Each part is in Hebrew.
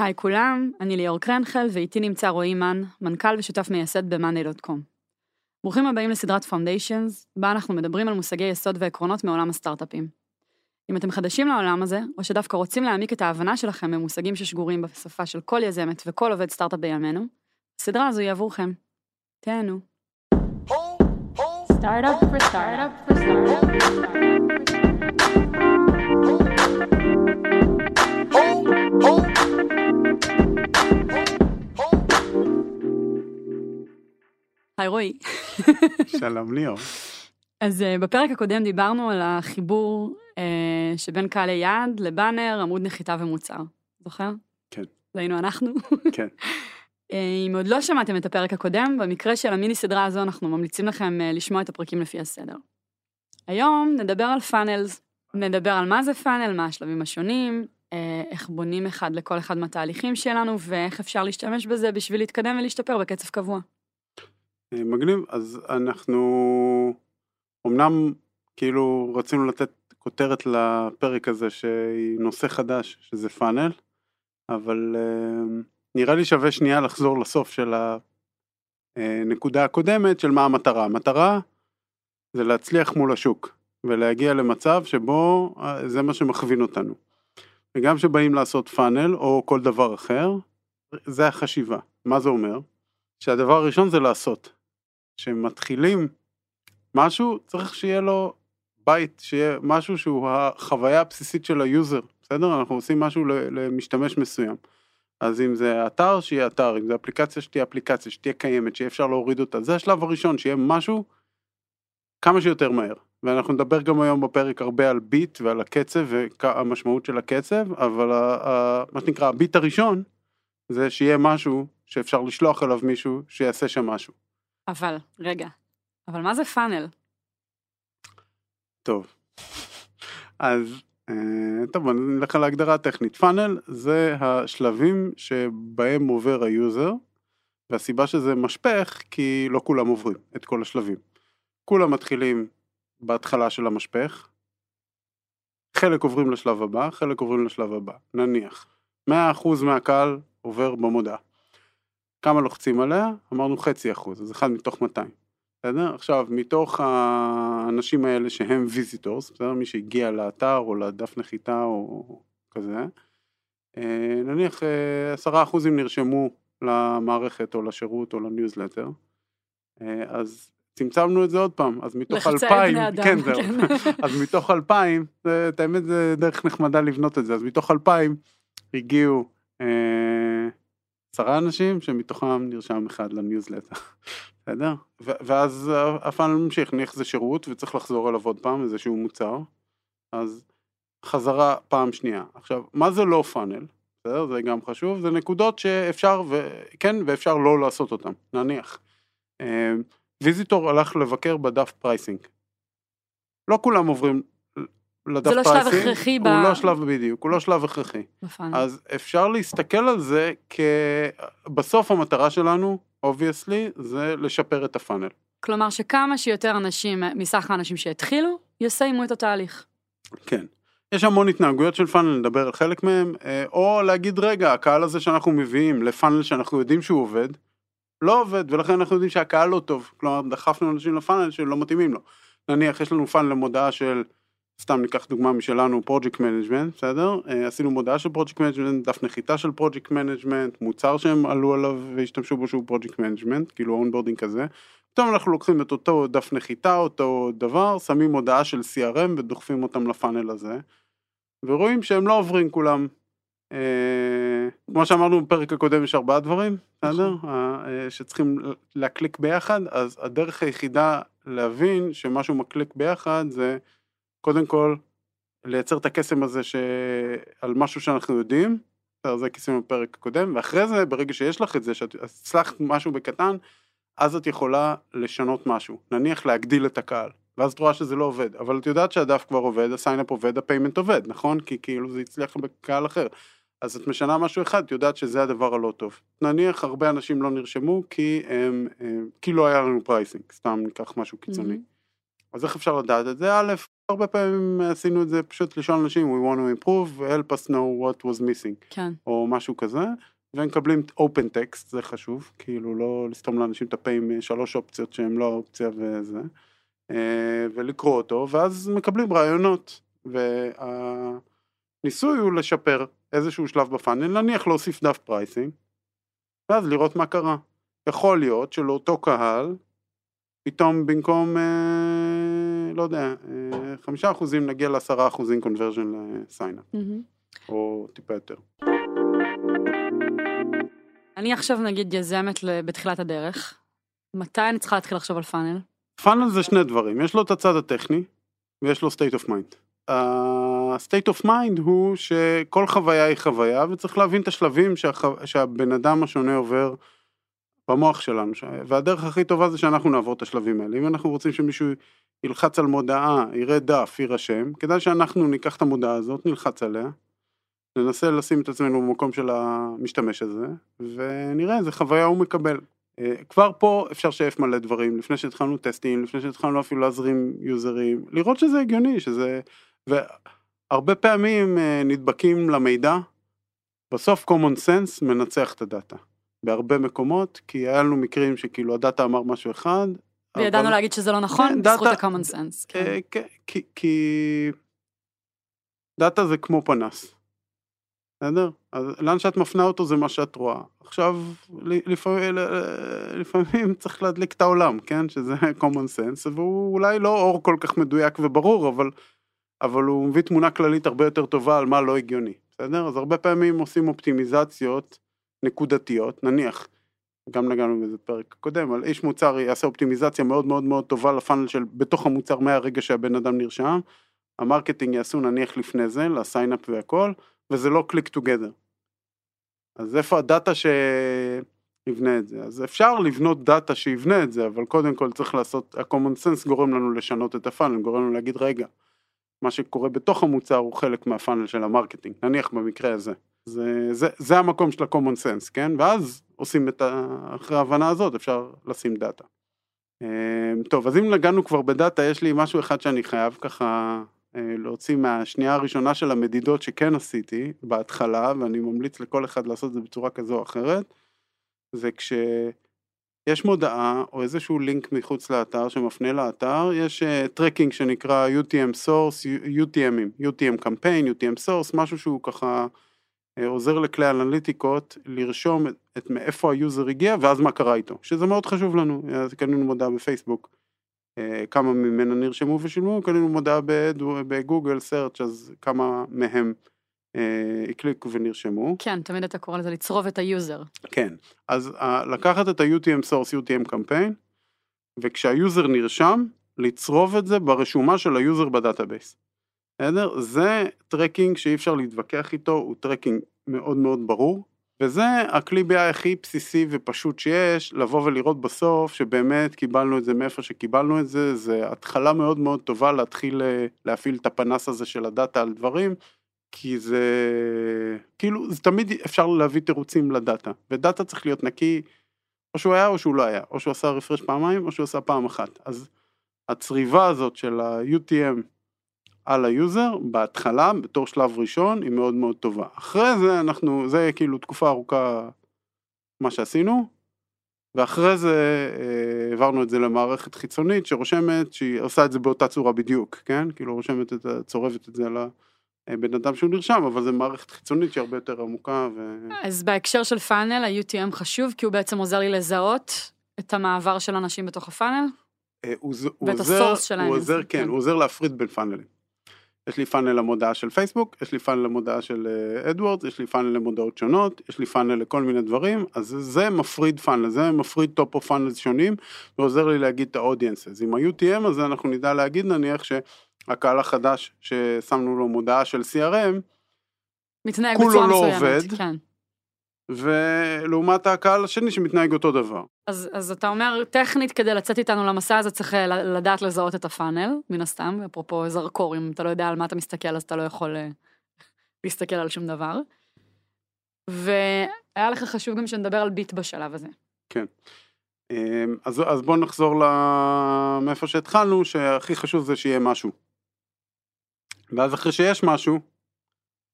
היי כולם, אני ליאור קרנגל ואיתי נמצא רועי מן, מנכ"ל ושותף מייסד ב-monday.com. ברוכים הבאים לסדרת Foundations, בה אנחנו מדברים על מושגי יסוד ועקרונות מעולם הסטארט-אפים. אם אתם חדשים לעולם הזה, או שדווקא רוצים להעמיק את ההבנה שלכם במושגים ששגורים בשפה של כל יזמת וכל עובד סטארט-אפ בימינו, הסדרה הזו היא עבורכם. תהנו. Startup for startup for startup for startup. היי רועי. שלום ליאור. אז אה, בפרק הקודם דיברנו על החיבור אה, שבין קהלי יעד לבאנר, עמוד נחיתה ומוצר. זוכר? כן. זה היינו אנחנו. כן. אה, אם עוד לא שמעתם את הפרק הקודם, במקרה של המיני סדרה הזו אנחנו ממליצים לכם לשמוע את הפרקים לפי הסדר. היום נדבר על פאנלס, נדבר על מה זה פאנל, מה השלבים השונים, איך בונים אחד לכל אחד מהתהליכים שלנו ואיך אפשר להשתמש בזה בשביל להתקדם ולהשתפר בקצב קבוע. אה, מגניב, אז אנחנו אמנם כאילו רצינו לתת כותרת לפרק הזה שהיא נושא חדש, שזה פאנל, אבל אה, נראה לי שווה שנייה לחזור לסוף של הנקודה הקודמת של מה המטרה. המטרה זה להצליח מול השוק ולהגיע למצב שבו אה, זה מה שמכווין אותנו. וגם כשבאים לעשות פאנל או כל דבר אחר, זה החשיבה. מה זה אומר? שהדבר הראשון זה לעשות. כשמתחילים משהו, צריך שיהיה לו בית, שיהיה משהו שהוא החוויה הבסיסית של ה user, בסדר? אנחנו עושים משהו למשתמש מסוים. אז אם זה אתר, שיהיה אתר, אם זה אפליקציה, שתהיה אפליקציה, שתהיה קיימת, שיהיה אפשר להוריד אותה, זה השלב הראשון, שיהיה משהו כמה שיותר מהר. ואנחנו נדבר גם היום בפרק הרבה על beat ועל הקצב והמשמעות של הקצב, אבל מה שנקרא ה beat הראשון, זה שיהיה משהו שאפשר לשלוח אליו מישהו שיעשה שם משהו. אבל, רגע, אבל מה זה funnel? טוב. אז אה, טוב, בוא נלך על ההגדרה הטכנית. funnel זה השלבים שבהם עובר ה user, והסיבה שזה משפך כי לא כולם עוברים את כל השלבים. כולם מתחילים בהתחלה של המשפך, חלק עוברים לשלב הבא, חלק עוברים לשלב הבא. נניח, 100% מהקהל עובר במודעה. כמה לוחצים עליה? אמרנו חצי אחוז, אז אחד מתוך 200. בסדר? עכשיו, מתוך האנשים האלה שהם visitors, בסדר? מי שהגיע לאתר או לדף נחיתה או כזה, אה, נניח אה, עשרה אחוזים נרשמו למערכת או לשירות או לניוזלטר, אה, אז צמצמנו את זה עוד פעם, אז מתוך אלפיים, כן זהו, כן. אז מתוך אלפיים, זה- את האמת זה דרך נחמדה לבנות את זה, אז מתוך אלפיים הגיעו עשרה אנשים שמתוכם נרשם אחד לניוזלטר, בסדר? ו- ואז ה funnel ממשיך, נניח זה שירות וצריך לחזור אליו עוד פעם, איזשהו מוצר, אז חזרה פעם שנייה. עכשיו, מה זה לא funnel? בסדר? זה גם חשוב, זה נקודות שאפשר וכן ואפשר לא לעשות אותן, נניח. אה, visitor הלך לבקר בדף pricing. לא כולם עוברים לדף זה לא שלב pricing, הכרחי ב- הוא לא שלב בדיוק, הוא לא שלב הכרחי. ב funnel. אז אפשר להסתכל על זה כ... בסוף המטרה שלנו, obviously, זה לשפר את ה funnel. כלומר שכמה שיותר אנשים מסך האנשים שהתחילו, יסיימו את התהליך. כן. יש המון התנהגויות של funnel, נדבר על חלק מהם, אה, או להגיד רגע, הקהל הזה שאנחנו מביאים ל funnel שאנחנו יודעים שהוא עובד, לא עובד, ולכן אנחנו יודעים שהקהל לא טוב. כלומר, דחפנו אנשים ל funnel שלא מתאימים לו. נניח, יש לנו funnel למודעה של, סתם ניקח דוגמה משלנו, project management, בסדר? אה, עשינו מודעה של project management, דף נחיתה של project management, מוצר שהם עלו עליו והשתמשו בו שהוא project management, כאילו onboarding כזה. פתאום אנחנו לוקחים את אותו דף נחיתה, אותו דבר, שמים מודעה של CRM ודוחפים אותם ל funnel הזה, ורואים שהם לא עוברים כולם. אה, כמו שאמרנו בפרק הקודם יש ארבעה דברים, בסדר? אה, אה, שצריכים להקליק ביחד, אז הדרך היחידה להבין שמשהו מקליק ביחד זה קודם כל לייצר את הקסם הזה ש... על משהו שאנחנו יודעים, זה כיסינו בפרק הקודם, ואחרי זה ברגע שיש לך את זה, שאת הצלחת משהו בקטן, אז את יכולה לשנות משהו, נניח להגדיל את הקהל, ואז את רואה שזה לא עובד, אבל את יודעת שהדף כבר עובד, ה signup עובד, ה payment עובד, נכון? כי כאילו זה הצליח בקהל אחר. אז את משנה משהו אחד, את יודעת שזה הדבר הלא טוב. נניח הרבה אנשים לא נרשמו כי הם, הם כי לא היה לנו pricing, סתם ניקח משהו קיצוני. מהמם. אז איך אפשר לדעת את זה? א', הרבה פעמים עשינו את זה פשוט לשאול אנשים, we want to improve, help us know what was missing, כן. או משהו כזה, ומקבלים open text, זה חשוב, כאילו לא לסתום לאנשים את הפה עם שלוש אופציות שהן לא האופציה וזה, אה, ולקרוא אותו, ואז מקבלים רעיונות, והניסוי הוא לשפר איזשהו שלב ב funnel, נניח להוסיף דף pricing, ואז לראות מה קרה. יכול להיות שלאותו קהל, פתאום במקום, אה, לא יודע, אה, חמישה אחוזים נגיע לעשרה אחוזים conversion ל signup, מהמם. או טיפה יותר. אני עכשיו נגיד יזמת בתחילת הדרך, מתי אני צריכה להתחיל לחשוב על funnel? funnel זה שני דברים, יש לו את הצד הטכני, ויש לו state of mind. ה-state of mind הוא שכל חוויה היא חוויה, וצריך להבין את השלבים שהח... שהבן אדם השונה עובר במוח שלנו, ש... והדרך הכי טובה זה שאנחנו נעבור את השלבים האלה. אם אנחנו רוצים שמישהו ילחץ על מודעה, יראה דף, יירשם, כדאי שאנחנו ניקח את המודעה הזאת, נלחץ עליה, ננסה לשים את עצמנו במקום של המשתמש הזה, ונראה איזה חוויה הוא מקבל. אה, כבר פה אפשר לשייף מלא דברים, לפני שהתחלנו טסטים, לפני שהתחלנו אפילו להזרים יוזרים, לראות שזה הגיוני, שזה... והרבה פעמים אה, נדבקים למידע, בסוף common sense מנצח את הדאטה. בהרבה מקומות, כי היה לנו מקרים שכאילו הדאטה אמר משהו אחד. וידענו אבל- להגיד שזה לא נכון, כן, בזכות דאטה- ה-common sense. כן. אה, כן, כי, כי דאטה זה כמו פנס. בסדר? אז לאן שאת מפנה אותו זה מה שאת רואה. עכשיו, לפעמים, לפעמים צריך להדליק את העולם, כן? שזה common sense, והוא אולי לא אור כל כך מדויק וברור, אבל, אבל הוא מביא תמונה כללית הרבה יותר טובה על מה לא הגיוני, בסדר? אז הרבה פעמים עושים אופטימיזציות נקודתיות, נניח, גם נגענו בזה פרק קודם, על איש מוצר יעשה אופטימיזציה מאוד מאוד מאוד טובה ל funnel של בתוך המוצר מהרגע שהבן אדם נרשם, ה marketing יעשו נניח לפני זה, ל signup והכל, וזה לא click together. אז איפה הדאטה שיבנה את זה? אז אפשר לבנות דאטה שיבנה את זה, אבל קודם כל צריך לעשות, ה-common sense גורם לנו לשנות את ה funnel, גורם לנו להגיד רגע, מה שקורה בתוך המוצר הוא חלק מה funnel של ה marketing, נניח במקרה הזה. זה, זה, זה המקום של ה-common sense, כן? ואז עושים את ה... אחרי ההבנה הזאת אפשר לשים דאטה. אמ, טוב, אז אם נגענו כבר בדאטה, יש לי משהו אחד שאני חייב ככה אה, להוציא מהשנייה הראשונה של המדידות שכן עשיתי בהתחלה, ואני ממליץ לכל אחד לעשות את זה בצורה כזו או אחרת, זה כשיש מודעה או איזשהו לינק מחוץ לאתר שמפנה לאתר, יש tracking שנקרא UTM source, UTM ים, UTM campaign, UTM source, משהו שהוא ככה אה, עוזר לכלי אנליטיקות לרשום את, את מאיפה ה user הגיע ואז מה קרה איתו, שזה מאוד חשוב לנו, אז קנינו מודעה בפייסבוק. אה, כמה ממנה נרשמו ושילמו, קנינו מודעה בגוגל search אז כמה מהם אה, הקליקו ונרשמו. כן, תמיד אתה קורא לזה לצרוב את ה user. כן, אז אה, לקחת את ה-UTM source, UTM campaign, וכשה user נרשם, לצרוב את זה ברשומה של ה user ב database. בסדר? זה tracking שאי אפשר להתווכח איתו, הוא tracking מאוד מאוד ברור, וזה הכלי BI הכי בסיסי ופשוט שיש, לבוא ולראות בסוף שבאמת קיבלנו את זה מאיפה שקיבלנו את זה, זה התחלה מאוד מאוד טובה להתחיל אה, להפעיל את הפנס הזה של ה data על דברים, כי זה כאילו זה תמיד אפשר להביא תירוצים ל data ו data צריך להיות נקי או שהוא היה או שהוא לא היה או שהוא עשה refresh פעמיים או שהוא עשה פעם אחת אז הצריבה הזאת של ה-UTM על ה user בהתחלה בתור שלב ראשון היא מאוד מאוד טובה אחרי זה אנחנו זה כאילו תקופה ארוכה מה שעשינו ואחרי זה אה, העברנו את זה למערכת חיצונית שרושמת שהיא עושה את זה באותה צורה בדיוק כן כאילו רושמת את ה... צורבת את זה על ה... בן אדם שהוא נרשם, אבל זו מערכת חיצונית שהיא הרבה יותר עמוקה ו... אז בהקשר של funnel, ה-UTM חשוב, כי הוא בעצם עוזר לי לזהות את המעבר של אנשים בתוך ה funnel. אה, הוא, ז- הוא ואת עוזר, שלהם, הוא עוזר, כן, כן. הוא עוזר להפריד בין funnel ים. יש לי funnel למודעה של פייסבוק, יש לי funnel למודעה של אה, אדוורדס, יש לי funnel למודעות שונות, יש לי funnel לכל מיני דברים, אז זה- מפריד funnel, זה מפריד top of funnel שונים, ועוזר לי להגיד את ה audiences. עם ה-UTM הזה אנחנו נדע להגיד נניח שהקהל החדש ששמנו לו מודעה של CRM, מתנהג כולו בצורה לא מסוימת. עובד. כן. ולעומת הקהל השני שמתנהג אותו דבר. אז, אז אתה אומר, טכנית, כדי לצאת איתנו למסע הזה, צריך אה, לדעת לזהות את הפאנל, מן הסתם, אפרופו זרקור, אם אתה לא יודע על מה אתה מסתכל, אז אתה לא יכול אה, להסתכל על שום דבר. והיה לך חשוב גם שנדבר על ביט בשלב הזה. אמ, אז, אז בואו נחזור. מאיפה שהתחלנו, שהכי חשוב זה שיהיה משהו. ואז אחרי שיש משהו,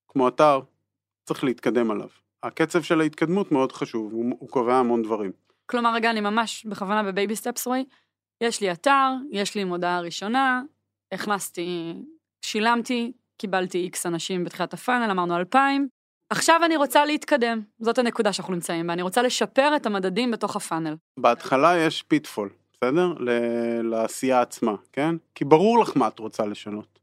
כמו אתר, צריך להתקדם עליו. הקצב של ההתקדמות מאוד חשוב, הוא, הוא קובע המון דברים. כלומר, רגע, אני ממש בכוונה ב baby steps way, יש לי אתר, יש לי מודעה ראשונה, הכנסתי, שילמתי, קיבלתי X אנשים בתחילת ה funnel, אמרנו 2,000, עכשיו אני רוצה להתקדם, זאת הנקודה שאנחנו נמצאים בה, אני רוצה לשפר את המדדים בתוך ה funnel. בהתחלה יש pitfall, בסדר? ל- לעשייה עצמה, כן? כי ברור לך מה את רוצה לשנות.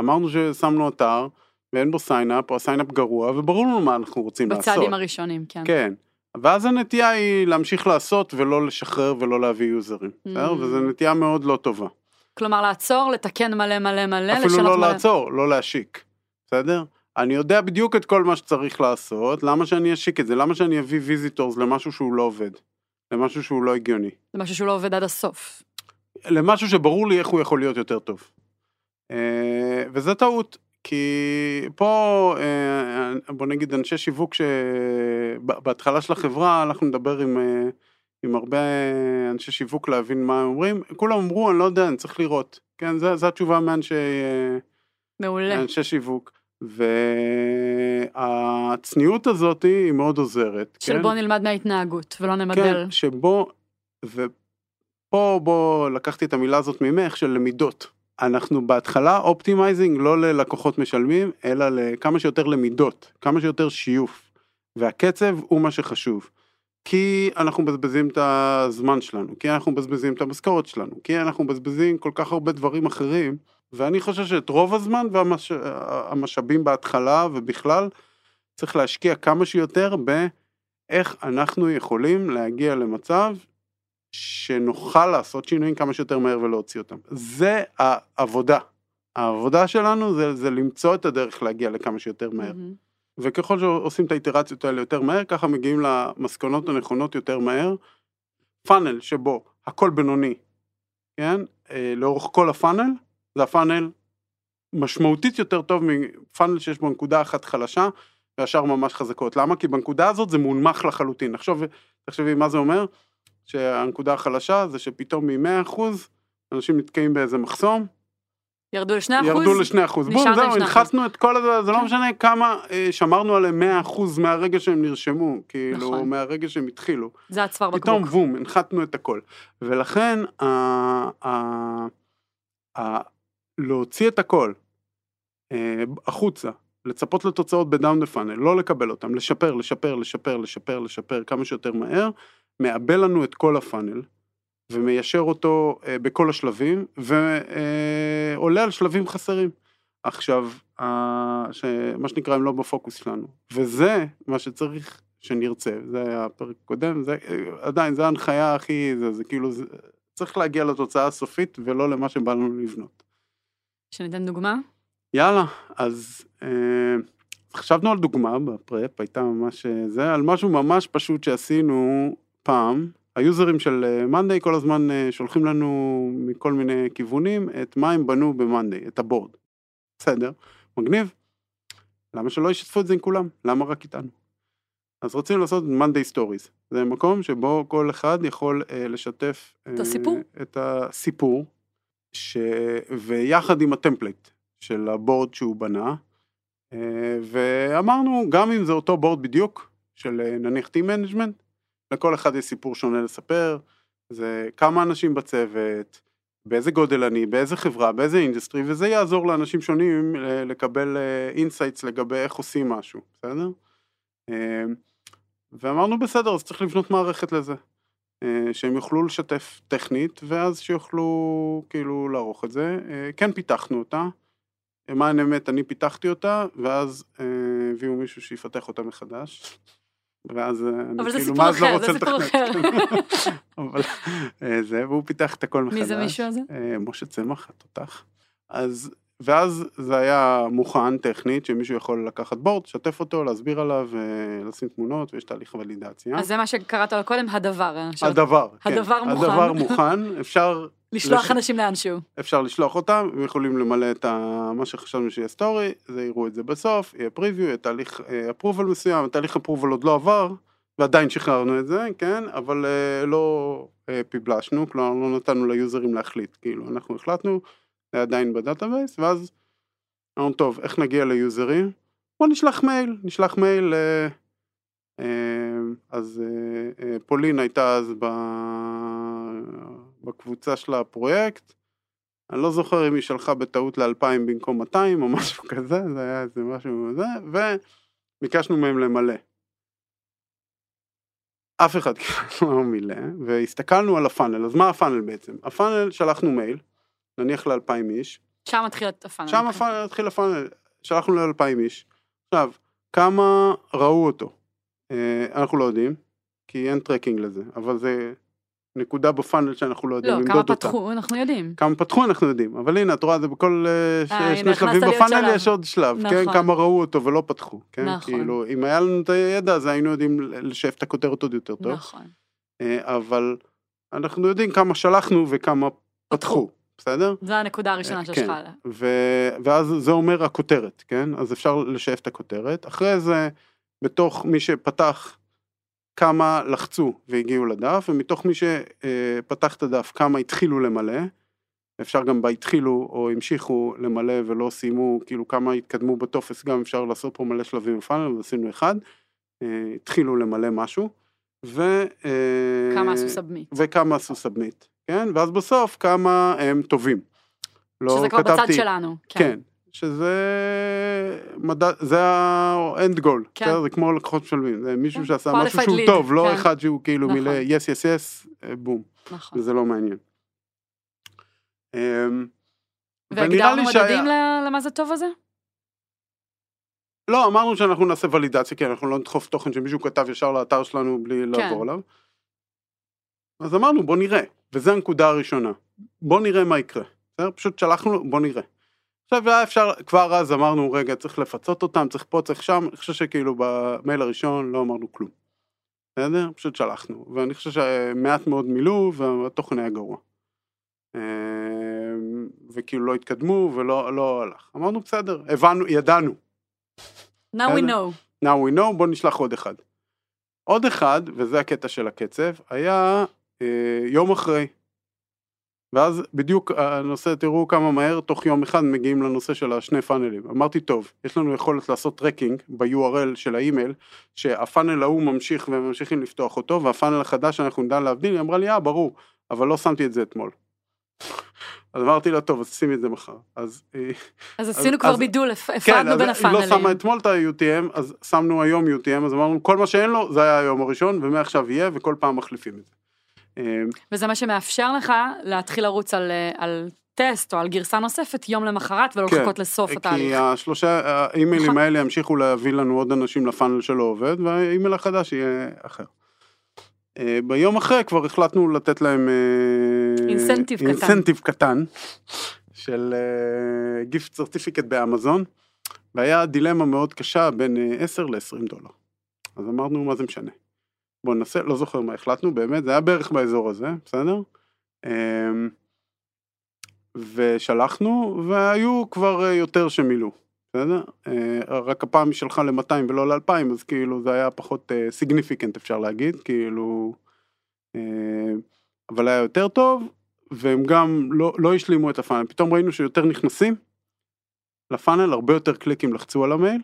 אמרנו ששמנו אתר, ואין בו sign up, או ה sign up גרוע, וברור לנו מה אנחנו רוצים לעשות. בצעדים הראשונים, כן. כן. ואז הנטייה היא להמשיך לעשות ולא לשחרר ולא להביא user ים, בסדר? Mm. וזו נטייה מאוד לא טובה. כלומר, לעצור, לתקן מלא מלא מלא, אפילו לא מלא. לעצור, לא להשיק, בסדר? אני יודע בדיוק את כל מה שצריך לעשות, למה שאני אשיק את זה? למה שאני אביא visitors למשהו שהוא לא עובד? למשהו שהוא לא הגיוני. זה משהו שהוא לא עובד עד הסוף. למשהו שברור לי איך הוא יכול להיות יותר טוב. אה, וזה טעות, כי פה, אה, בוא נגיד, אנשי שיווק שבהתחלה של החברה, אנחנו נדבר עם, אה, עם הרבה אנשי שיווק להבין מה הם אומרים, כולם אמרו, אני לא יודע, אני צריך לראות. כן, זו התשובה מאנשי אה, מעולה. אנשי שיווק. והצניעות הזאת היא מאוד עוזרת. של כן? בוא נלמד מההתנהגות, ולא נמדל. כן, שבו, ופה בוא לקחתי את המילה הזאת ממך של למידות. אנחנו בהתחלה optimizing לא ללקוחות משלמים, אלא לכמה שיותר למידות, כמה שיותר שיוף. והקצב הוא מה שחשוב. כי אנחנו מבזבזים את הזמן שלנו, כי אנחנו מבזבזים את המשכורת שלנו, כי אנחנו מבזבזים כל כך הרבה דברים אחרים, ואני חושב שאת רוב הזמן והמשאבים בהתחלה ובכלל, צריך להשקיע כמה שיותר באיך אנחנו יכולים להגיע למצב שנוכל לעשות שינויים כמה שיותר מהר ולהוציא אותם. זה העבודה. העבודה שלנו זה, זה למצוא את הדרך להגיע לכמה שיותר מהר. מהמם. וככל שעושים את האיטרציות האלה יותר מהר, ככה מגיעים למסקנות הנכונות יותר מהר. פאנל שבו הכל בינוני, כן? אה, לאורך כל הפאנל, זה הפאנל משמעותית יותר טוב מפאנל שיש בו נקודה אחת חלשה, והשאר ממש חזקות. למה? כי בנקודה הזאת זה מונמך לחלוטין. עכשיו, תחשבי מה זה אומר, שהנקודה החלשה זה שפתאום מ-100% אנשים נתקעים באיזה מחסום, ירדו לשני אחוז? ירדו לשני אחוז. בום, זהו, הנחתנו את כל הזה, זה לא כן. משנה כמה אה, שמרנו עליהם 100 אחוז מהרגע שהם נרשמו, כאילו, נכון. מהרגע שהם התחילו. זה הצוואר פתאום בקבוק. בום, הנחתנו את הכל. ולכן, ה, ה, ה, להוציא את הכל אה, החוצה, לצפות לתוצאות בדאון דה פאנל, לא לקבל אותם, לשפר, לשפר, לשפר, לשפר, לשפר כמה שיותר מהר, מעבה לנו את כל הפאנל. ומיישר אותו אה, בכל השלבים, ועולה על שלבים חסרים. עכשיו, מה שנקרא הם לא בפוקוס שלנו, וזה מה שצריך שנרצה, זה היה הפרק הקודם, זה אה, עדיין, זה ההנחיה הכי, זה, זה כאילו, זה, צריך להגיע לתוצאה הסופית ולא למה שבא לנו לבנות. שניתן דוגמה? יאללה, אז אה, חשבנו על דוגמה בפרפ, הייתה ממש אה, זה, על משהו ממש פשוט שעשינו פעם. ה user ים של מאנדיי כל הזמן אה, שולחים לנו מכל מיני כיוונים את מה הם בנו במאנדיי, את ה board. בסדר, מגניב. למה שלא ישתפו את זה עם כולם? למה רק איתנו? אז רצינו לעשות מאנדיי stories. זה מקום שבו כל אחד יכול אה, לשתף את הסיפור. אה, את הסיפור, ש... ויחד עם ה template של ה board שהוא בנה, אה, ואמרנו, גם אם זה אותו board בדיוק, של אה, נניח Team Management, לכל אחד יש סיפור שונה לספר, זה כמה אנשים בצוות, באיזה גודל אני, באיזה חברה, באיזה industry, וזה יעזור לאנשים שונים אה, לקבל insights לגבי איך עושים משהו, בסדר? אה, ואמרנו בסדר, אז צריך לבנות מערכת לזה. אה, שהם יוכלו לשתף טכנית, ואז שיוכלו כאילו לערוך את זה. אה, כן פיתחנו אותה. למען האמת, אני פיתחתי אותה, ואז אה, הביאו מישהו שיפתח אותה מחדש. ואז אה, אני אבל זה כאילו, סיפור מה, לא אחר, רוצה זה סיפור לתכנת. אבל אה, זה, והוא פיתח את הכל מחדש. מי זה מישהו הזה? אה, משה צמח, התותח. אז, ואז זה היה מוכן טכנית, שמישהו יכול לקחת בורד, לשתף אותו, להסביר עליו, אה, לשים תמונות, ויש תהליך ולידציה. אז זה מה שקראת לו קודם, הדבר. אה, הדבר, כן. הדבר מוכן. הדבר מוכן, אפשר, לשלוח לש- אנשים לאנשהו. אפשר לשלוח אותם, הם יכולים למלא את ה, מה שחשבנו שיהיה story, זה יראו את זה בסוף, יהיה preview, יהיה תהליך approval מסוים, התהליך approval עוד לא עבר, ועדיין שחררנו את זה, כן, אבל אה, לא אה, publish נו, כלומר לא נתנו ל user ים להחליט, כאילו אנחנו החלטנו, זה עדיין ב database, ואז אמרנו, טוב, איך נגיע ליוזרים? בוא נשלח מייל, נשלח מייל, אה, אה, אז אה, פולין הייתה אז ב... בקבוצה של הפרויקט, אני לא זוכר אם היא שלחה בטעות ל-2000 במקום 200 או משהו כזה, זה היה איזה משהו כזה, וביקשנו מהם למלא. אף אחד כאילו לא מילא, והסתכלנו על הפאנל, אז מה הפאנל בעצם? הפאנל, שלחנו מייל, נניח ל-2,000 איש, שם מתחיל את ה funnel. שם התחיל ה funnel, שלחנו ל-2,000 איש. עכשיו, כמה ראו אותו? אה, אנחנו לא יודעים, כי אין tracking לזה, אבל זה נקודה ב funnel שאנחנו לא יודעים לא, כמה למדוד אותה. פתחו, אנחנו יודעים. כמה פתחו אנחנו יודעים, אבל הנה, את רואה, זה בכל אה, ש- אה, שני שלבים ב funnel שלב. יש עוד שלב, כן? נכון. כמה ראו אותו ולא פתחו, כן? נכון. כאילו, אם היה לנו את הידע, אז היינו יודעים לשאף את הכותרת עוד יותר טוב. נכון. אה, אבל אנחנו יודעים כמה שלחנו וכמה פתחו, בסדר? זו הנקודה הראשונה אה, שיש כן. לך. ו- ואז זה אומר הכותרת, כן? אז אפשר לשאף את הכותרת. אחרי זה, בתוך מי שפתח, כמה לחצו והגיעו לדף, ומתוך מי שפתח את הדף, כמה התחילו למלא. אפשר גם בהתחילו או המשיכו למלא ולא סיימו, כאילו כמה התקדמו בטופס, גם אפשר לעשות פה מלא שלבים בפאנל, אז עשינו אחד. אה, התחילו למלא משהו. ו... אה, כמה עשו submit. וכמה עשו submit, כן? ואז בסוף כמה הם טובים. לא שזה כבר בצד כתבתי- שלנו. כן, שזה מדד, זה ה-end goal, כן. זה כמו לקוחות משלמים, זה מישהו כן. שעשה משהו שהוא lead, טוב, לא כן. אחד שהוא כאילו נכון. מילא yes yes, אה, בום, נכון. וזה לא מעניין. אמ, והגדרנו שהיה- מדדים ל- למה זה טוב הזה? לא, אמרנו שאנחנו נעשה ולידציה, כי אנחנו לא נדחוף תוכן שמישהו כתב ישר לאתר שלנו בלי כן. לעבור עליו. אז אמרנו בוא נראה, וזו הנקודה הראשונה. בוא נראה מה יקרה. בסדר? פשוט שלחנו, בוא נראה. עכשיו היה אפשר, כבר אז אמרנו רגע צריך לפצות אותם, צריך פה, צריך שם, אני חושב שכאילו במייל הראשון לא אמרנו כלום. בסדר? פשוט שלחנו, ואני חושב שמעט מאוד מילאו והתוכן היה גרוע. אמ, וכאילו לא התקדמו ולא לא הלך. אמרנו בסדר, הבנו, ידענו. Now we know. now we know, בוא נשלח עוד אחד. עוד אחד, וזה הקטע של הקצב, היה יום אחרי. ואז בדיוק הנושא, תראו כמה מהר, תוך יום אחד מגיעים לנושא של השני פאנלים. אמרתי, טוב, יש לנו יכולת לעשות tracking ב-URL של האימייל, שה funnel ההוא ממשיך וממשיכים לפתוח אותו, וה funnel החדש שאנחנו נדע להבדיל, היא אמרה לי, אה, ברור, אבל לא שמתי את זה אתמול. אז אמרתי לה, טוב, אז שימי את זה מחר. אז היא אז עשינו כבר אז- בידול, כן, הפרדנו אז בין היא לא שמה הפאנלים. אתמול את ה-UTM, אז שמנו היום UTM, אז אמרנו, כל מה שאין לו, זה היה היום הראשון, ומעכשיו יהיה, וכל פעם מחליפים את זה. אה, וזה מה שמאפשר לך להתחיל לרוץ על, אה, על טסט או על גרסה נוספת יום למחרת ולא כן, לחכות לסוף התהליך. כי השלושה האימיילים נכון. האלה ימשיכו להביא לנו עוד אנשים לפאנל שלא עובד, והאימייל החדש יהיה אחר. אה, ביום אחרי כבר החלטנו לתת להם... אה, אינסנטיב קטן. אינסנטיב קטן, של גיפט סרטיפיקט באמזון, והיה דילמה מאוד קשה בין אה, 10 ל-20 דולר. אז אמרנו, מה זה משנה? בואו ננסה, לא זוכר מה החלטנו, באמת, זה היה בערך באזור הזה, בסדר? אמ, ושלחנו, והיו כבר אה, יותר שמילאו, בסדר? אה, רק הפעם היא שלחה ל-200 ולא ל-2000, אז כאילו זה היה פחות סיגניפיקנט אפשר להגיד, כאילו... אה, אבל היה יותר טוב, והם גם לא, לא השלימו את הפאנל, פתאום ראינו שיותר נכנסים לפאנל, הרבה יותר קליקים לחצו על המייל,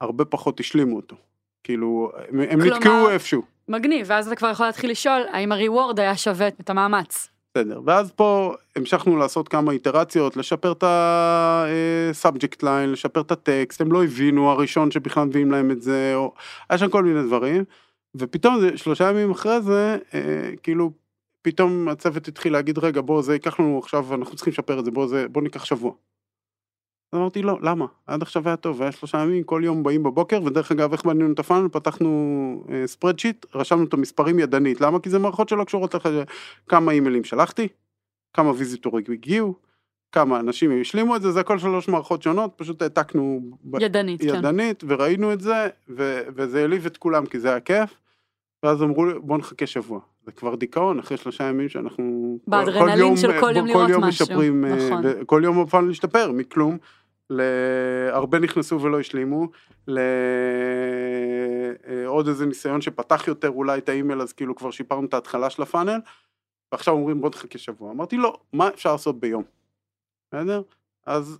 הרבה פחות השלימו אותו. כאילו, הם, כלומר- נתקעו איפשהו. מגניב, ואז אתה כבר יכול להתחיל לשאול האם הריוורד היה שווה את המאמץ. בסדר, ואז פה המשכנו לעשות כמה איטרציות, לשפר את ה-subject line, לשפר את הטקסט, הם לא הבינו, הראשון שבכלל מביאים להם את זה, או... היה שם כל מיני דברים, ופתאום זה, שלושה ימים אחרי זה, אה, כאילו, פתאום הצוות התחיל להגיד, רגע, בוא, זה ייקח לנו עכשיו, אנחנו צריכים לשפר את זה, בוא, זה, בוא ניקח שבוע. אמרתי, לא, למה? עד עכשיו היה טוב, היה שלושה ימים, כל יום באים בבוקר, ודרך אגב, איך בנינו את הפאנל? פתחנו ספרדשיט, רשמנו את המספרים ידנית, למה? כי זה מערכות שלא קשורות לך, כמה אימיילים שלחתי, כמה ויזיטורים הגיעו, כמה אנשים השלימו את זה, זה הכל שלוש מערכות שונות, פשוט העתקנו ב- ידנית, כן. ידנית, וראינו את זה, ו- וזה העליב את כולם כי זה היה כיף, ואז אמרו לי, בוא נחכה שבוע. זה כבר דיכאון, אחרי שלושה ימים שאנחנו... כל- באדרנלין כל יום- של כל יום כל לראות יום משהו, משפרים, אה, נכון. כל יום הפאנל להשתפר, מכלום. להרבה נכנסו ולא השלימו, לעוד איזה ניסיון שפתח יותר אולי את האימייל, אז כאילו כבר שיפרנו את ההתחלה של הפאנל, ועכשיו אומרים בוא תחכה שבוע. אמרתי לא, מה אפשר לעשות ביום? בסדר? אז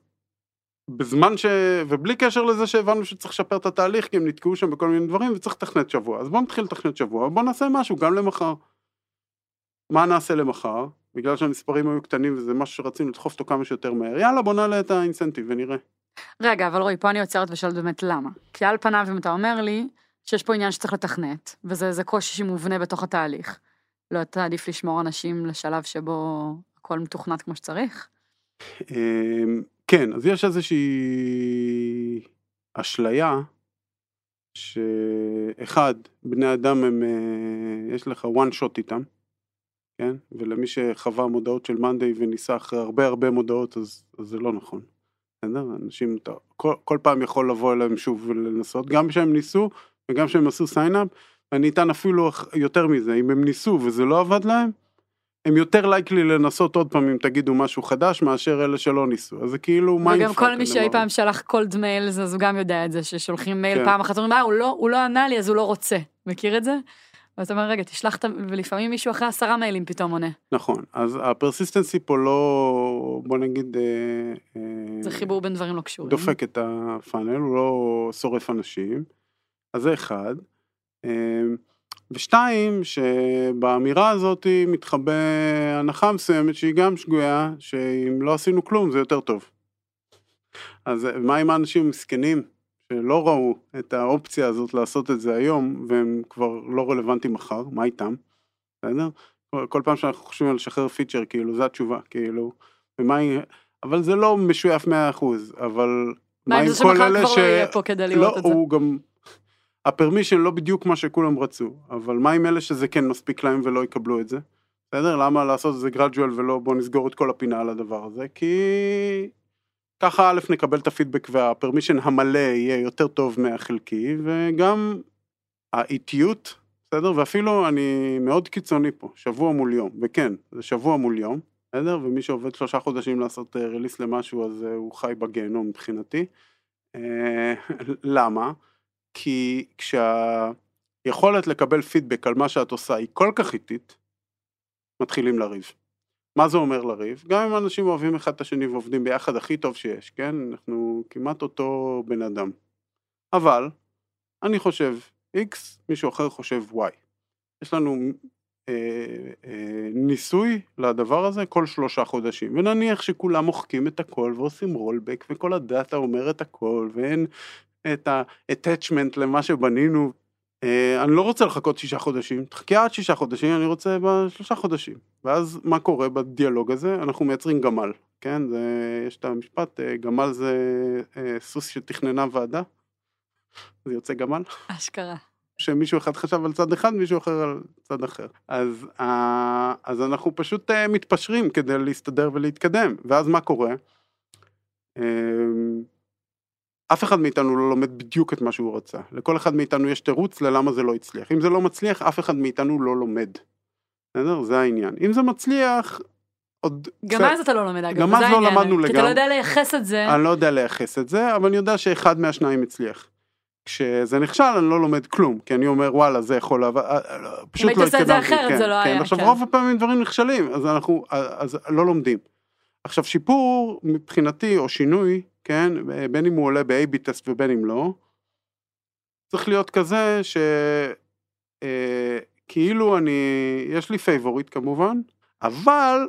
בזמן ש... ובלי קשר לזה שהבנו שצריך לשפר את התהליך, כי הם נתקעו שם בכל מיני דברים, וצריך לתכנת שבוע. אז בואו נתחיל לתכנת שבוע, בואו נעשה משהו גם למחר. מה נעשה למחר? בגלל שהמספרים היו קטנים וזה משהו שרצינו לדחוף אותו כמה שיותר מהר, יאללה בוא נעלה את האינסנטיב ונראה. רגע, אבל רועי, פה אני עוצרת ושואלת באמת למה. כי על פניו, אם אתה אומר לי שיש פה עניין שצריך לתכנת, וזה קושי שמובנה בתוך התהליך, לא אתה עדיף לשמור אנשים לשלב שבו הכל מתוכנת כמו שצריך? אמ, כן, אז יש איזושהי אשליה שאחד, בני אדם הם, אה, יש לך one shot איתם, כן? ולמי שחווה מודעות של Monday וניסה אחרי הרבה הרבה מודעות, אז, אז זה לא נכון. בסדר? אנשים, אתה, כל, כל פעם יכול לבוא אליהם שוב ולנסות, גם כשהם ניסו וגם כשהם עשו sign up, אני אטען אפילו יותר מזה, אם הם ניסו וזה לא עבד להם, הם יותר likely לנסות עוד פעם אם תגידו משהו חדש מאשר אלה שלא ניסו אז זה כאילו מה וגם כל מי שאי פעם שלח cold mail אז הוא גם יודע את זה ששולחים מייל כן. פעם אחת אומרים "אה, הוא לא הוא לא ענה לי אז הוא לא רוצה מכיר את זה? ואז אתה אומר רגע תשלח את ה... ולפעמים מישהו אחרי עשרה מיילים פתאום עונה נכון אז הפרסיסטנסי פה לא בוא נגיד אה, אה, זה חיבור בין דברים לא קשורים. דופק את הפאנל הוא לא שורף אנשים אז זה אחד. אה, ושתיים שבאמירה הזאת מתחבא הנחה מסוימת שהיא גם שגויה שאם לא עשינו כלום זה יותר טוב. אז מה עם האנשים המסכנים שלא ראו את האופציה הזאת לעשות את זה היום והם כבר לא רלוונטיים מחר מה איתם? בסדר? כל, כל פעם שאנחנו חושבים על לשחרר פיצ'ר כאילו זו התשובה כאילו ומה היא אבל זה לא משויף 100% אבל מה עם זה שמחר כבר לא יהיה פה כדי לראות לא, את זה? הוא גם הפרמישן לא בדיוק מה שכולם רצו, אבל מה עם אלה שזה כן מספיק להם ולא יקבלו את זה? בסדר? למה לעשות את זה גרדואל ולא בוא נסגור את כל הפינה על הדבר הזה? כי ככה א' נקבל את הפידבק והפרמישן המלא יהיה יותר טוב מהחלקי וגם האיטיות, בסדר? ואפילו אני מאוד קיצוני פה, שבוע מול יום, וכן, זה שבוע מול יום, בסדר? ומי שעובד שלושה חודשים לעשות אה, רליס למשהו אז אה, הוא חי בגיהנום מבחינתי. אה, למה? כי כשהיכולת לקבל פידבק על מה שאת עושה היא כל כך איטית, מתחילים לריב. מה זה אומר לריב? גם אם אנשים אוהבים אחד את השני ועובדים ביחד הכי טוב שיש, כן? אנחנו כמעט אותו בן אדם. אבל, אני חושב X, מישהו אחר חושב Y. יש לנו אה, אה, ניסוי לדבר הזה כל שלושה חודשים, ונניח שכולם מוחקים את הכל ועושים רולבק וכל הדאטה אומר את הכל ואין את ה-attachment למה שבנינו. אה, אני לא רוצה לחכות שישה חודשים, תחכה עד שישה חודשים, אני רוצה בשלושה חודשים. ואז מה קורה בדיאלוג הזה? אנחנו מייצרים גמל, כן? זה, יש את המשפט, אה, גמל זה אה, סוס שתכננה ועדה, זה יוצא גמל. אשכרה. שמישהו אחד חשב על צד אחד, מישהו אחר על צד אחר. אז, אז אנחנו פשוט מתפשרים כדי להסתדר ולהתקדם, ואז מה קורה? אף אחד מאיתנו לא לומד בדיוק את מה שהוא רצה. לכל אחד מאיתנו יש תירוץ ללמה זה לא הצליח. אם זה לא מצליח, אף אחד מאיתנו לא לומד. בסדר? זה העניין. אם זה מצליח, עוד... גם. אז אתה לא לומד אגב, גם אז לא העניין. למדנו כי אתה לגמרי. לא יודע לייחס את זה. אני לא יודע לייחס את זה, אבל אני יודע שאחד מהשניים הצליח. כשזה נכשל אני לא לומד כלום, כי אני אומר וואלה זה יכול לעבוד, אה, אה, פשוט היית לא עושה את זה התקדמתי, אחרת, כן, זה לא כן. היה, עכשיו כן. רוב הפעמים דברים נכשלים, אז אנחנו, אז לא לומדים. עכשיו שיפור מבחינתי או שינוי, כן, בין אם הוא עולה ב-AB טסט ובין אם לא, צריך להיות כזה ש... אה, כאילו אני, יש לי favorite כמובן, אבל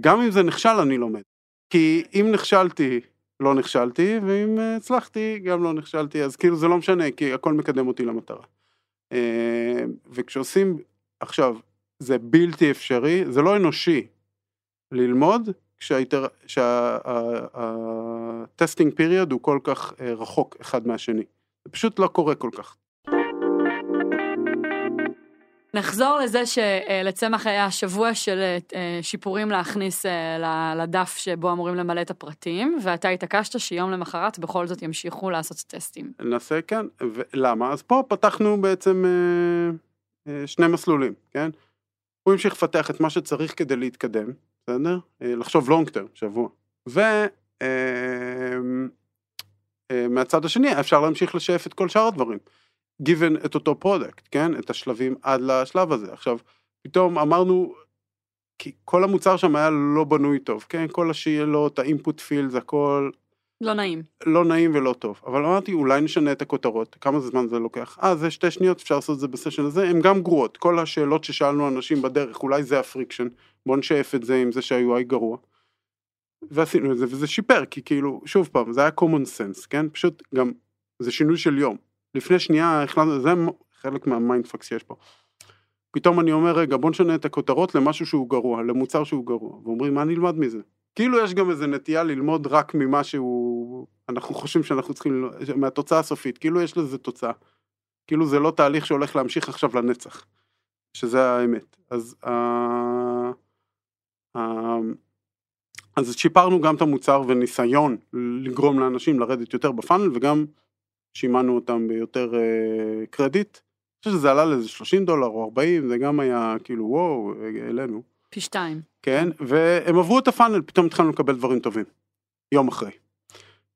גם אם זה נכשל אני לומד. כי אם נכשלתי, לא נכשלתי, ואם הצלחתי, גם לא נכשלתי, אז כאילו זה לא משנה, כי הכל מקדם אותי למטרה. אה, וכשעושים, עכשיו, זה בלתי אפשרי, זה לא אנושי ללמוד כשה testing period הוא כל כך אה, רחוק אחד מהשני. זה פשוט לא קורה כל כך. נחזור לזה שלצמח היה שבוע של אה, שיפורים להכניס אה, לדף שבו אמורים למלא את הפרטים, ואתה התעקשת שיום למחרת בכל זאת ימשיכו לעשות טסטים. נעשה כן, ולמה? אז פה פתחנו בעצם אה, אה, שני מסלולים, כן? הוא המשיך לפתח את מה שצריך כדי להתקדם, בסדר? אה, לחשוב לונג טרם, שבוע. ו... אה, אה, השני אפשר להמשיך לשייף את כל שאר הדברים. given את אותו product, כן? את השלבים עד לשלב הזה. עכשיו, פתאום אמרנו, כי כל המוצר שם היה לא בנוי טוב, כן? כל השאלות, ה input fields, הכל, לא נעים. לא נעים ולא טוב, אבל אמרתי אולי נשנה את הכותרות, כמה זמן זה לוקח? אה, זה שתי שניות, אפשר לעשות את זה בסשן הזה, הן גם גרועות, כל השאלות ששאלנו אנשים בדרך, אולי זה ה friction, בוא נשייף את זה עם זה שה-UI גרוע. ועשינו את זה, וזה שיפר, כי כאילו, שוב פעם, זה היה common sense, כן? פשוט גם, זה שינוי של יום. לפני שנייה החלטנו, זה חלק מה mindfuck שיש פה. פתאום אני אומר, רגע, בוא נשנה את הכותרות למשהו שהוא גרוע, למוצר שהוא גרוע, ואומרים, מה נלמד מזה? כאילו יש גם איזה נטייה ללמוד רק ממה שהוא, אנחנו חושבים שאנחנו צריכים, מהתוצאה הסופית, כאילו יש לזה תוצאה. כאילו זה לא תהליך שהולך להמשיך עכשיו לנצח, שזה האמת. אז, אה, אה, אז שיפרנו גם את המוצר וניסיון לגרום לאנשים לרדת יותר בפאנל וגם שימנו אותם ביותר אה, קרדיט. אני חושב שזה עלה לאיזה 30 דולר או 40, זה גם היה כאילו וואו, העלינו. פי שתיים. כן, והם עברו את הפאנל, פתאום התחלנו לקבל דברים טובים. יום אחרי.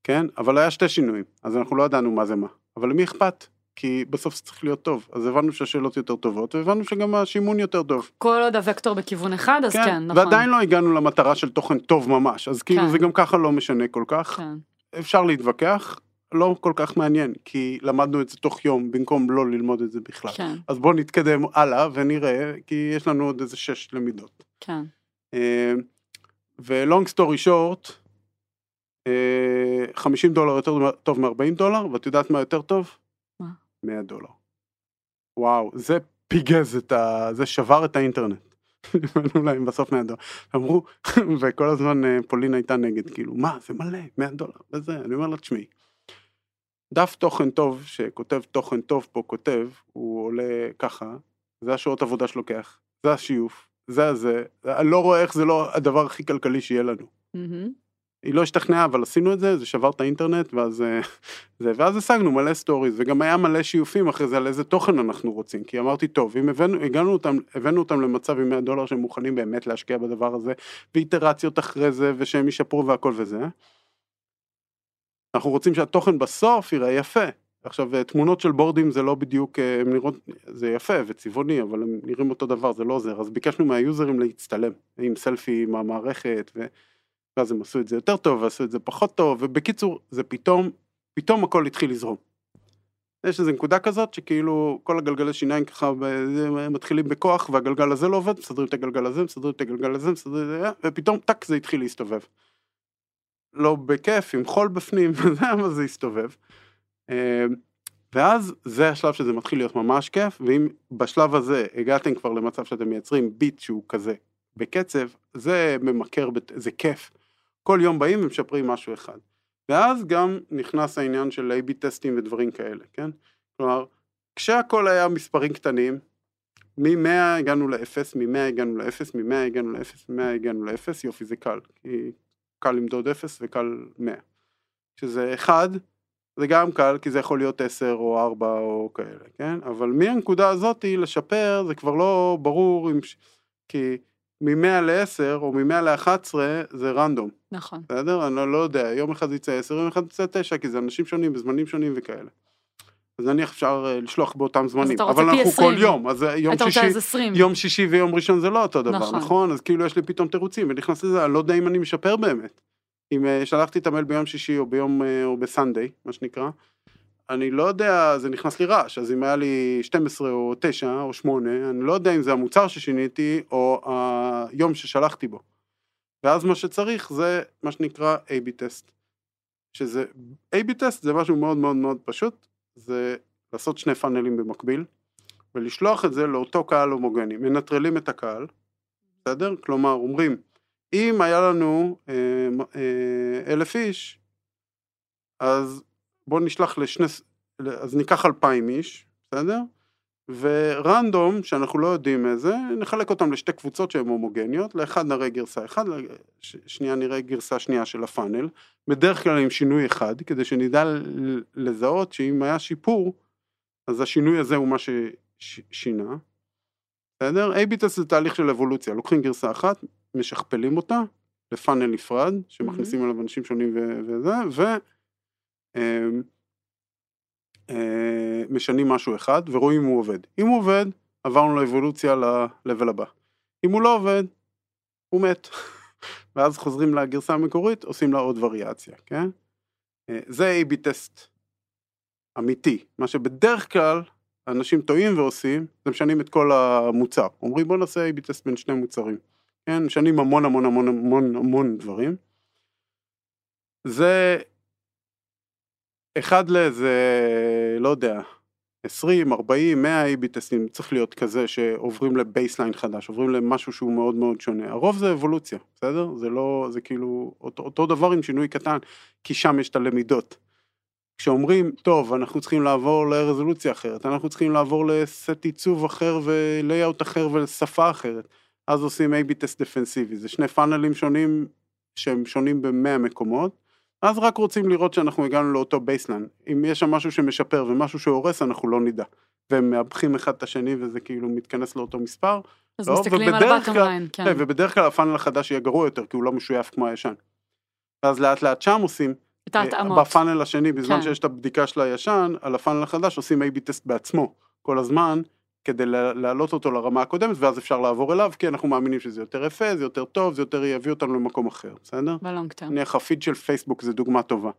כן, אבל היה שתי שינויים, אז אנחנו לא ידענו מה זה מה. אבל למי אכפת? כי בסוף זה צריך להיות טוב. אז הבנו שהשאלות יותר טובות, והבנו שגם השימון יותר טוב. כל עוד הוקטור בכיוון אחד, אז כן, נכון. ועדיין לא הגענו למטרה של תוכן טוב ממש, אז כאילו כן. זה גם ככה לא משנה כל כך. כן, אפשר להתווכח, לא כל כך מעניין, כי למדנו את זה תוך יום במקום לא ללמוד את זה בכלל. כן, אז בואו נתקדם הלאה ונראה, כי יש לנו עוד איזה שש למידות. כן. ולונג סטורי שורט, 50 דולר יותר טוב מ-40 דולר, ואת יודעת מה יותר טוב? מה? 100 דולר. וואו, זה פיגז את ה... זה שבר את האינטרנט. הבאנו להם בסוף 100 דולר. אמרו, וכל הזמן אה, פולין הייתה נגד, כאילו, מה, זה מלא, 100 דולר, וזה, אני אומר לה, תשמעי, דף תוכן טוב, שכותב תוכן טוב פה כותב, הוא עולה ככה, זה השעות עבודה שלוקח, זה השיוף, זה הזה, אני לא רואה איך זה לא הדבר הכי כלכלי שיהיה לנו. מהמם. היא לא השתכנעה, אבל עשינו את זה, זה שבר את האינטרנט, ואז, אה, זה, ואז השגנו מלא stories, וגם היה מלא שיופים אחרי זה על איזה תוכן אנחנו רוצים, כי אמרתי, טוב, אם הבאנו, הגענו אותם, הבאנו אותם למצב עם 100 דולר שהם מוכנים באמת להשקיע בדבר הזה, ואיטרציות אחרי זה, ושהם ישפרו והכל וזה, אנחנו רוצים שהתוכן בסוף ייראה יפה. עכשיו, אה, תמונות של בורדים זה לא בדיוק, אה, הם נראות, זה יפה וצבעוני, אבל הם נראים אותו דבר, זה לא עוזר, אז ביקשנו מהיוזרים להצטלם, עם סלפי עם המערכת, ו... ואז הם עשו את זה יותר טוב, ועשו את זה פחות טוב, ובקיצור, זה פתאום, פתאום הכל התחיל לזרום. יש איזו נקודה כזאת שכאילו כל הגלגלי שיניים ככה מתחילים בכוח והגלגל הזה לא עובד, מסדרים את הגלגל הזה, מסדרים את הגלגל הזה, מסדרים את זה, ופתאום טאק זה התחיל להסתובב. לא בכיף, עם חול בפנים, וזה אבל זה הסתובב. אה, ואז זה השלב שזה מתחיל להיות ממש כיף, ואם בשלב הזה הגעתם כבר למצב שאתם מייצרים ביט שהוא כזה בקצב, זה ממכר, זה כיף. כל יום באים ומשפרים משהו אחד. ואז גם נכנס העניין של A-B טסטים ודברים כאלה, כן? כלומר, כשהכל היה מספרים קטנים, מ-100 הגענו ל-0, מ-100 הגענו ל-0, מ-100 הגענו ל-0, מ-100 הגענו ל-0, יופי זה קל, כי קל למדוד 0 וקל 100. כשזה 1, זה גם קל, כי זה יכול להיות 10 או 4 או כאלה, כן? אבל מהנקודה הזאתי לשפר זה כבר לא ברור אם... כי מ-100 ל-10 או מ-100 ל-11 זה רנדום. נכון. בסדר? אני לא, יודע, יום אחד זה יצא 10, יום אחד יצא 9, כי זה אנשים שונים בזמנים שונים וכאלה. אז נניח אפשר אה, לשלוח באותם זמנים, אבל אנחנו 20. כל יום, אז אה, יום שישי, 20. יום שישי ויום ראשון זה לא אותו דבר, נכון. נכון? אז כאילו יש לי פתאום תירוצים, ונכנס לזה, אני לא יודע אם אני משפר באמת. אם אה, שלחתי את המייל ביום שישי או ביום, או בסנדיי, מה שנקרא, אני לא יודע, זה נכנס לי רעש, אז אם היה לי 12 או 9 או 8, אני לא יודע אם זה המוצר ששיניתי או היום ששלחתי בו. ואז מה שצריך זה מה שנקרא A-B טסט. שזה, A-B טסט זה משהו מאוד מאוד מאוד פשוט, זה לעשות שני פאנלים במקביל, ולשלוח את זה לאותו קהל הומוגני. מנטרלים את הקהל, בסדר? כלומר, אומרים, אם היה לנו אה, אה, אלף איש, אז בואו נשלח לשני, אז ניקח אלפיים איש, בסדר? ורנדום, שאנחנו לא יודעים איזה, נחלק אותם לשתי קבוצות שהן הומוגניות, לאחד נראה גרסה אחד, ש- שנייה נראה גרסה שנייה של הפאנל, בדרך כלל עם שינוי אחד, כדי שנדע לזהות שאם היה שיפור, אז השינוי הזה הוא מה ששינה. בסדר? A-B טסט זה תהליך של אבולוציה, לוקחים גרסה אחת, משכפלים אותה לפאנל נפרד, שמכניסים אליו אנשים שונים וזה, ו... אה, משנים משהו אחד ורואים אם הוא עובד. אם הוא עובד, עברנו לאבולוציה ל-level הבא. אם הוא לא עובד, הוא מת. ואז חוזרים לגרסה המקורית, עושים לה עוד וריאציה, כן? אה, זה A-B טסט אמיתי. מה שבדרך כלל אנשים טועים ועושים, זה משנים את כל המוצר. אומרים בוא נעשה A-B טסט בין שני מוצרים. כן, משנים המון המון המון המון המון דברים. זה אחד לאיזה, לא יודע, 20, 40, 100 A-B טסטים, צריך להיות כזה שעוברים ל baseline חדש, עוברים למשהו שהוא מאוד מאוד שונה. הרוב זה אבולוציה, בסדר? זה לא, זה כאילו אותו, אותו דבר עם שינוי קטן, כי שם יש את הלמידות. כשאומרים, טוב, אנחנו צריכים לעבור לרזולוציה אחרת, אנחנו צריכים לעבור לסט עיצוב אחר ול layout אחר ולשפה אחרת, אז עושים A-B test דפנסיבי, זה שני פאנלים שונים שהם שונים במאה מקומות, אז רק רוצים לראות שאנחנו הגענו לאותו baseline. אם יש שם משהו שמשפר ומשהו שהורס, אנחנו לא נדע. והם מאבחים אחד את השני וזה כאילו מתכנס לאותו מספר. אז לא, מסתכלים על כלל- line, כן. כן, ובדרך כלל ה funnel החדש יהיה גרוע יותר, כי הוא לא משויף כמו הישן. ואז לאט לאט שם עושים, את אה, ההתאמות. ב funnel השני, בזמן כן. שיש את הבדיקה של הישן, על ה funnel החדש עושים A-B test בעצמו, כל הזמן, כדי לה- להעלות אותו לרמה הקודמת, ואז אפשר לעבור אליו, כי אנחנו מאמינים שזה יותר יפה, זה יותר טוב, זה יותר יביא אותנו למקום אחר, בסדר? ב long term. נניח הפיד של פייסבוק זה דוגמה טובה.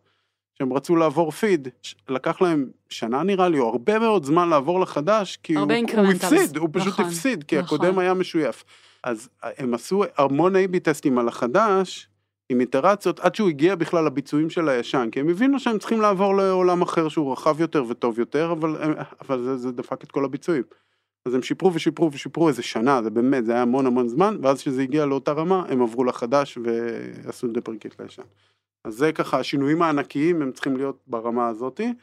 כשהם רצו לעבור פיד, לקח להם שנה נראה לי, או הרבה מאוד זמן לעבור לחדש, כי הוא, הוא. הפסיד, הוא פשוט נכון, הפסיד, כי נכון. הקודם היה משויף. אז הם עשו המון A-B טסטים על החדש, עם איטרציות, עד שהוא הגיע בכלל לביצועים של הישן, כי הם הבינו שהם צריכים לעבור לעולם אחר שהוא רחב יותר וטוב יותר, אבל, אבל זה, זה דפק את כל הביצועים. אז הם שיפרו ושיפרו ושיפרו איזה שנה, זה באמת, זה היה המון המון זמן, ואז כשזה הגיע לאותה רמה, הם עברו לחדש ועשו דפרקט לישן. אז זה ככה, השינויים הענקיים הם צריכים להיות ברמה הזאתי,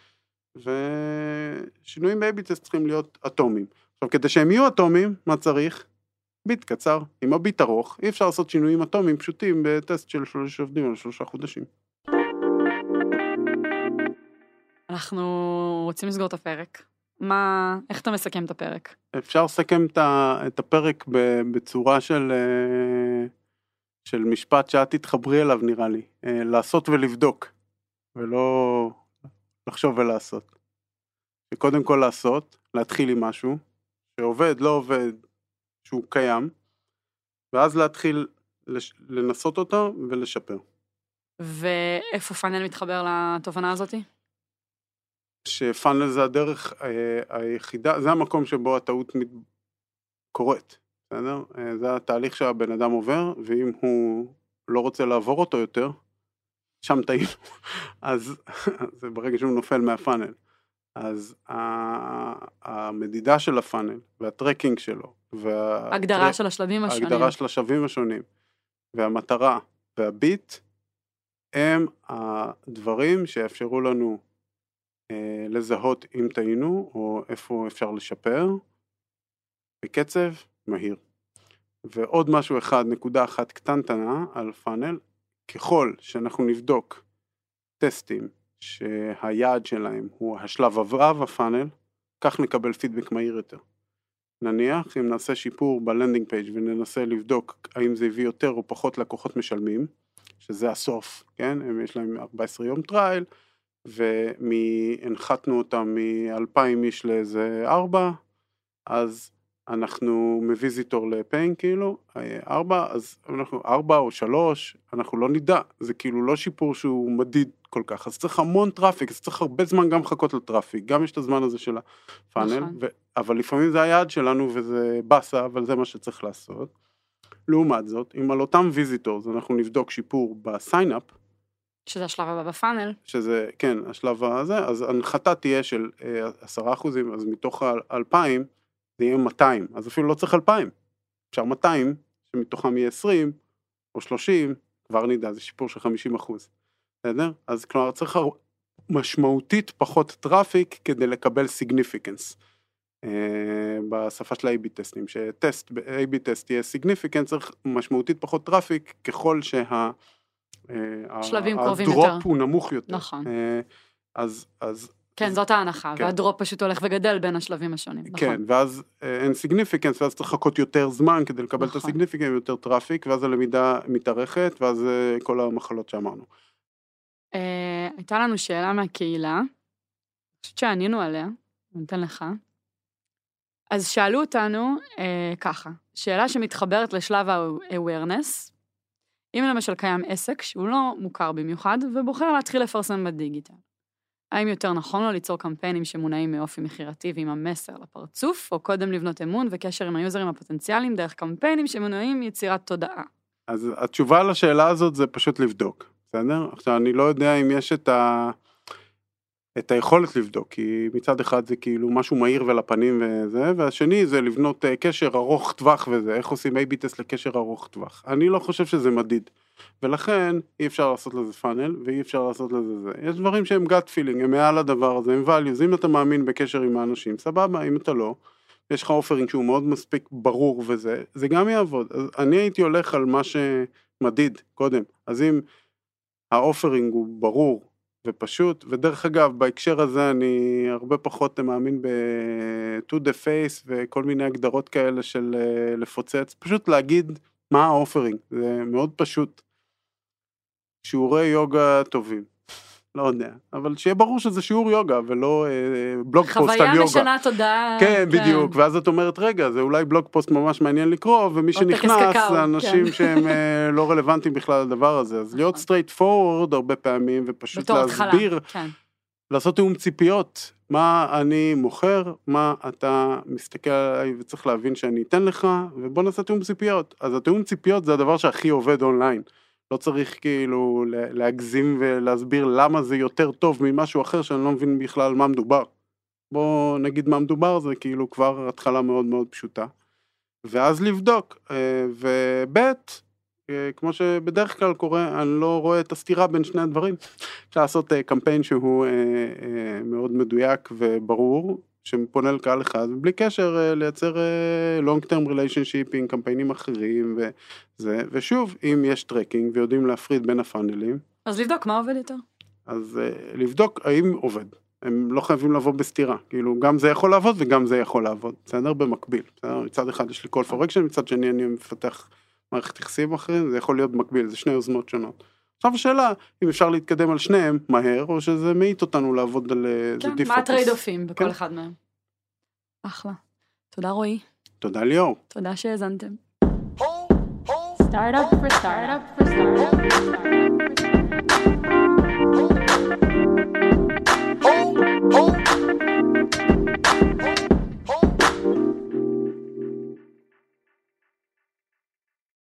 ושינויים באביטס צריכים להיות אטומיים. עכשיו, כדי שהם יהיו אטומיים, מה צריך? ביט קצר. עם הביט ארוך, אי אפשר לעשות שינויים אטומיים פשוטים בטסט של שלושה עובדים על שלושה חודשים. אנחנו רוצים לסגור את הפרק. מה, איך אתה מסכם את הפרק? אפשר לסכם את הפרק בצורה של, אה, של משפט שאת תתחברי אליו נראה לי, אה, לעשות ולבדוק, ולא לחשוב ולעשות. וקודם כל לעשות, להתחיל עם משהו, שעובד, לא עובד, שהוא קיים, ואז להתחיל לש- לנסות אותו ולשפר. ואיפה פאנל מתחבר לתובנה הזאתי? שפאנל זה הדרך אה, היחידה, זה המקום שבו הטעות. קורית, בסדר? אה, זה התהליך שהבן אדם עובר, ואם הוא לא רוצה לעבור אותו יותר, שם טעינו, אז זה ברגע שהוא נופל מהפאנל. אז המדידה של הפאנל והטרקינג שלו, וה... הגדרה של השלבים השונים. ההגדרה של השלבים השונים, והמטרה והביט, הם הדברים שיאפשרו לנו לזהות אם טעינו, או איפה אפשר לשפר, בקצב מהיר. ועוד משהו אחד, נקודה אחת קטנטנה על funnel, ככל שאנחנו נבדוק טסטים שהיעד שלהם הוא השלב הבא ב funnel, כך נקבל פידבק מהיר יותר. נניח אם נעשה שיפור ב landing page וננסה לבדוק האם זה הביא יותר או פחות לקוחות משלמים, שזה הסוף, כן? הם יש להם 14 יום trial, והנחתנו אותם מ-2,000 איש לאיזה 4, אז אנחנו מ visitor ל paying כאילו, 4, אז אנחנו 4 או 3, אנחנו לא נדע, זה כאילו לא שיפור שהוא מדיד כל כך, אז צריך המון traffic, אז צריך הרבה זמן גם לחכות ל traffic, גם יש את הזמן הזה של ה funnel, נכון. ו- אבל לפעמים זה היעד שלנו וזה באסה, אבל זה מה שצריך לעשות. לעומת זאת, אם על אותם visitors אנחנו נבדוק שיפור ב sign up, שזה השלב הבא ב funnel. שזה, כן, השלב הזה, אז הנחתה תהיה של אה, עשרה אחוזים, אז מתוך האלפיים זה יהיה 200, אז אפילו לא צריך 2,000, אפשר 200, שמתוכם יהיה 20 או 30, כבר נדע, זה שיפור של 50 אחוז, בסדר? אז כלומר צריך משמעותית פחות traffic כדי לקבל significance. בשפה של ה-AB טסטים, שטסט, ב-AB טסט יהיה significance, צריך משמעותית פחות traffic ככל שה... אה, שלבים קרובים ה drop יותר. הוא נמוך יותר. נכון. אה, אז, אז כן, זאת ההנחה, כן. וה drop פשוט הולך וגדל בין השלבים השונים. נכון. כן, ואז אה, אין significance, ואז צריך לחכות יותר זמן כדי לקבל את נכון. ה significance, יותר traffic, ואז הלמידה מתארכת, ואז כל המחלות שאמרנו. אה, הייתה לנו שאלה מהקהילה, אני חושבת שענינו עליה, אני אתן לך. אז שאלו אותנו אה, ככה, שאלה שמתחברת לשלב ה-awareness, אם למשל קיים עסק שהוא לא מוכר במיוחד, ובוחר להתחיל לפרסם בדיגיטל. האם יותר נכון לו ליצור קמפיינים שמונעים מאופי מכירתי ועם המסר לפרצוף, או קודם לבנות אמון וקשר עם היוזרים הפוטנציאליים דרך קמפיינים שמונעים יצירת תודעה? אז התשובה לשאלה הזאת זה פשוט לבדוק, בסדר? עכשיו, אני לא יודע אם יש את ה... את היכולת לבדוק, כי מצד אחד זה כאילו משהו מהיר ולפנים וזה, והשני זה לבנות אה, קשר ארוך טווח וזה, איך עושים A-B טסט לקשר ארוך טווח. אני לא חושב שזה מדיד, ולכן אי אפשר לעשות לזה funnel, ואי אפשר לעשות לזה זה. יש דברים שהם gut feeling, הם מעל הדבר הזה, הם values, אם אתה מאמין בקשר עם האנשים, סבבה, אם אתה לא, יש לך offering שהוא מאוד מספיק ברור וזה, זה גם יעבוד. אז אני הייתי הולך על מה שמדיד קודם, אז אם ה offering הוא ברור, ופשוט, ודרך אגב, בהקשר הזה אני הרבה פחות מאמין ב-in the face וכל מיני הגדרות כאלה של אה, לפוצץ, פשוט להגיד מה ה offering, זה מאוד פשוט. שיעורי יוגה טובים, לא יודע, אבל שיהיה ברור שזה שיעור יוגה ולא אה, בלוג פוסט על חוויה יוגה. משנה תודעה. כן, בדיוק, ואז את אומרת, רגע, זה אולי בלוג פוסט ממש מעניין לקרוא, ומי שנכנס זה אנשים כן. שהם אה, לא רלוונטיים בכלל לדבר הזה, אז להיות נכון. straight forward הרבה פעמים, ופשוט. להסביר, כן. לעשות תיאום ציפיות, מה אני מוכר, מה אתה מסתכל עליי וצריך להבין שאני אתן לך, ובוא נעשה תיאום ציפיות. אז התיאום ציפיות זה הדבר שהכי עובד אונליין. לא צריך כאילו לה- להגזים ולהסביר למה זה יותר טוב ממשהו אחר שאני לא מבין בכלל מה מדובר. בוא נגיד מה מדובר, זה כאילו כבר התחלה מאוד מאוד פשוטה. ואז לבדוק, אה, וב' אה, כמו שבדרך כלל קורה, אני לא רואה את הסתירה בין שני הדברים. אפשר לעשות אה, קמפיין שהוא מאוד מדויק וברור, שפונה לקהל אחד, ובלי קשר אה, לייצר אה, long term relationship עם קמפיינים אחרים וזה, ושוב, אם יש tracking ויודעים להפריד בין הפאנלים, אז לבדוק מה עובד יותר. אז אה, לבדוק האם עובד. הם לא חייבים לבוא בסתירה, כאילו גם זה יכול לעבוד וגם זה יכול לעבוד, בסדר? במקביל. בסדר? מצד אחד יש לי call for action, מצד שני אני מפתח מערכת יחסים אחרים, זה יכול להיות במקביל, זה שני יוזמות שונות. עכשיו השאלה אם אפשר להתקדם על שניהם מהר או שזה מאט אותנו לעבוד על אה, איזה כן, איזה defocus. מה ה trade offים בכל כן. אחד מהם. אחלה. תודה רועי. תודה ליאור. תודה שהאזנתם. Oh, oh.